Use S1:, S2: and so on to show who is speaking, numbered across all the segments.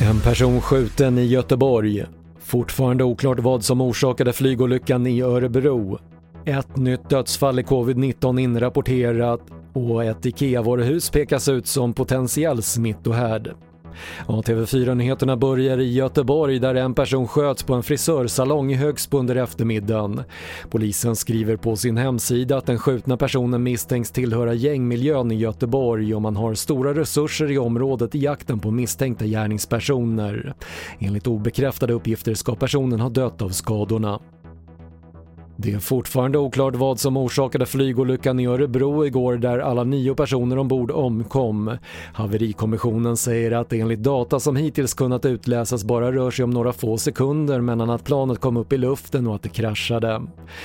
S1: En person skjuten i Göteborg. Fortfarande oklart vad som orsakade flygolyckan i Örebro. Ett nytt dödsfall i covid-19 inrapporterat och ett IKEA-varuhus pekas ut som potentiell smittohärd. Ja, TV4-nyheterna börjar i Göteborg där en person sköts på en frisörsalong i Högsbo under eftermiddagen. Polisen skriver på sin hemsida att den skjutna personen misstänks tillhöra gängmiljön i Göteborg och man har stora resurser i området i jakten på misstänkta gärningspersoner. Enligt obekräftade uppgifter ska personen ha dött av skadorna. Det är fortfarande oklart vad som orsakade flygolyckan i Örebro igår där alla nio personer ombord omkom. Haverikommissionen säger att det enligt data som hittills kunnat utläsas bara rör sig om några få sekunder mellan att planet kom upp i luften och att det kraschade.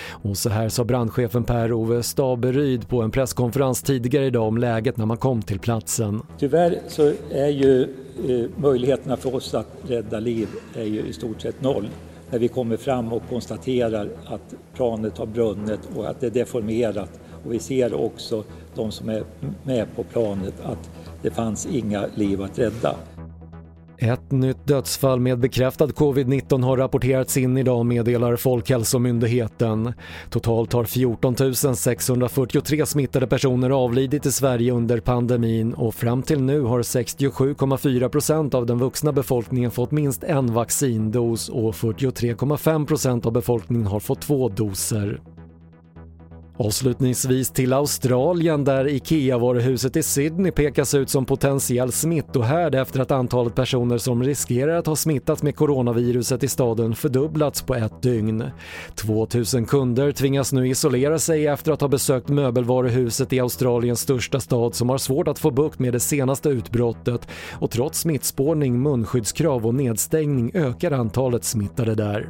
S1: Och så här sa brandchefen Per-Ove Staberyd på en presskonferens tidigare idag om läget när man kom till platsen.
S2: Tyvärr så är ju eh, möjligheterna för oss att rädda liv är ju i stort sett noll när vi kommer fram och konstaterar att planet har brunnit och att det är deformerat. Och vi ser också de som är med på planet att det fanns inga liv att rädda.
S1: Ett nytt dödsfall med bekräftad covid-19 har rapporterats in idag meddelar Folkhälsomyndigheten. Totalt har 14 643 smittade personer avlidit i Sverige under pandemin och fram till nu har 67,4% av den vuxna befolkningen fått minst en vaccindos och 43,5% av befolkningen har fått två doser. Avslutningsvis till Australien där IKEA-varuhuset i Sydney pekas ut som potentiell smittohärd efter att antalet personer som riskerar att ha smittats med coronaviruset i staden fördubblats på ett dygn. 2000 kunder tvingas nu isolera sig efter att ha besökt möbelvaruhuset i Australiens största stad som har svårt att få bukt med det senaste utbrottet och trots smittspårning, munskyddskrav och nedstängning ökar antalet smittade där.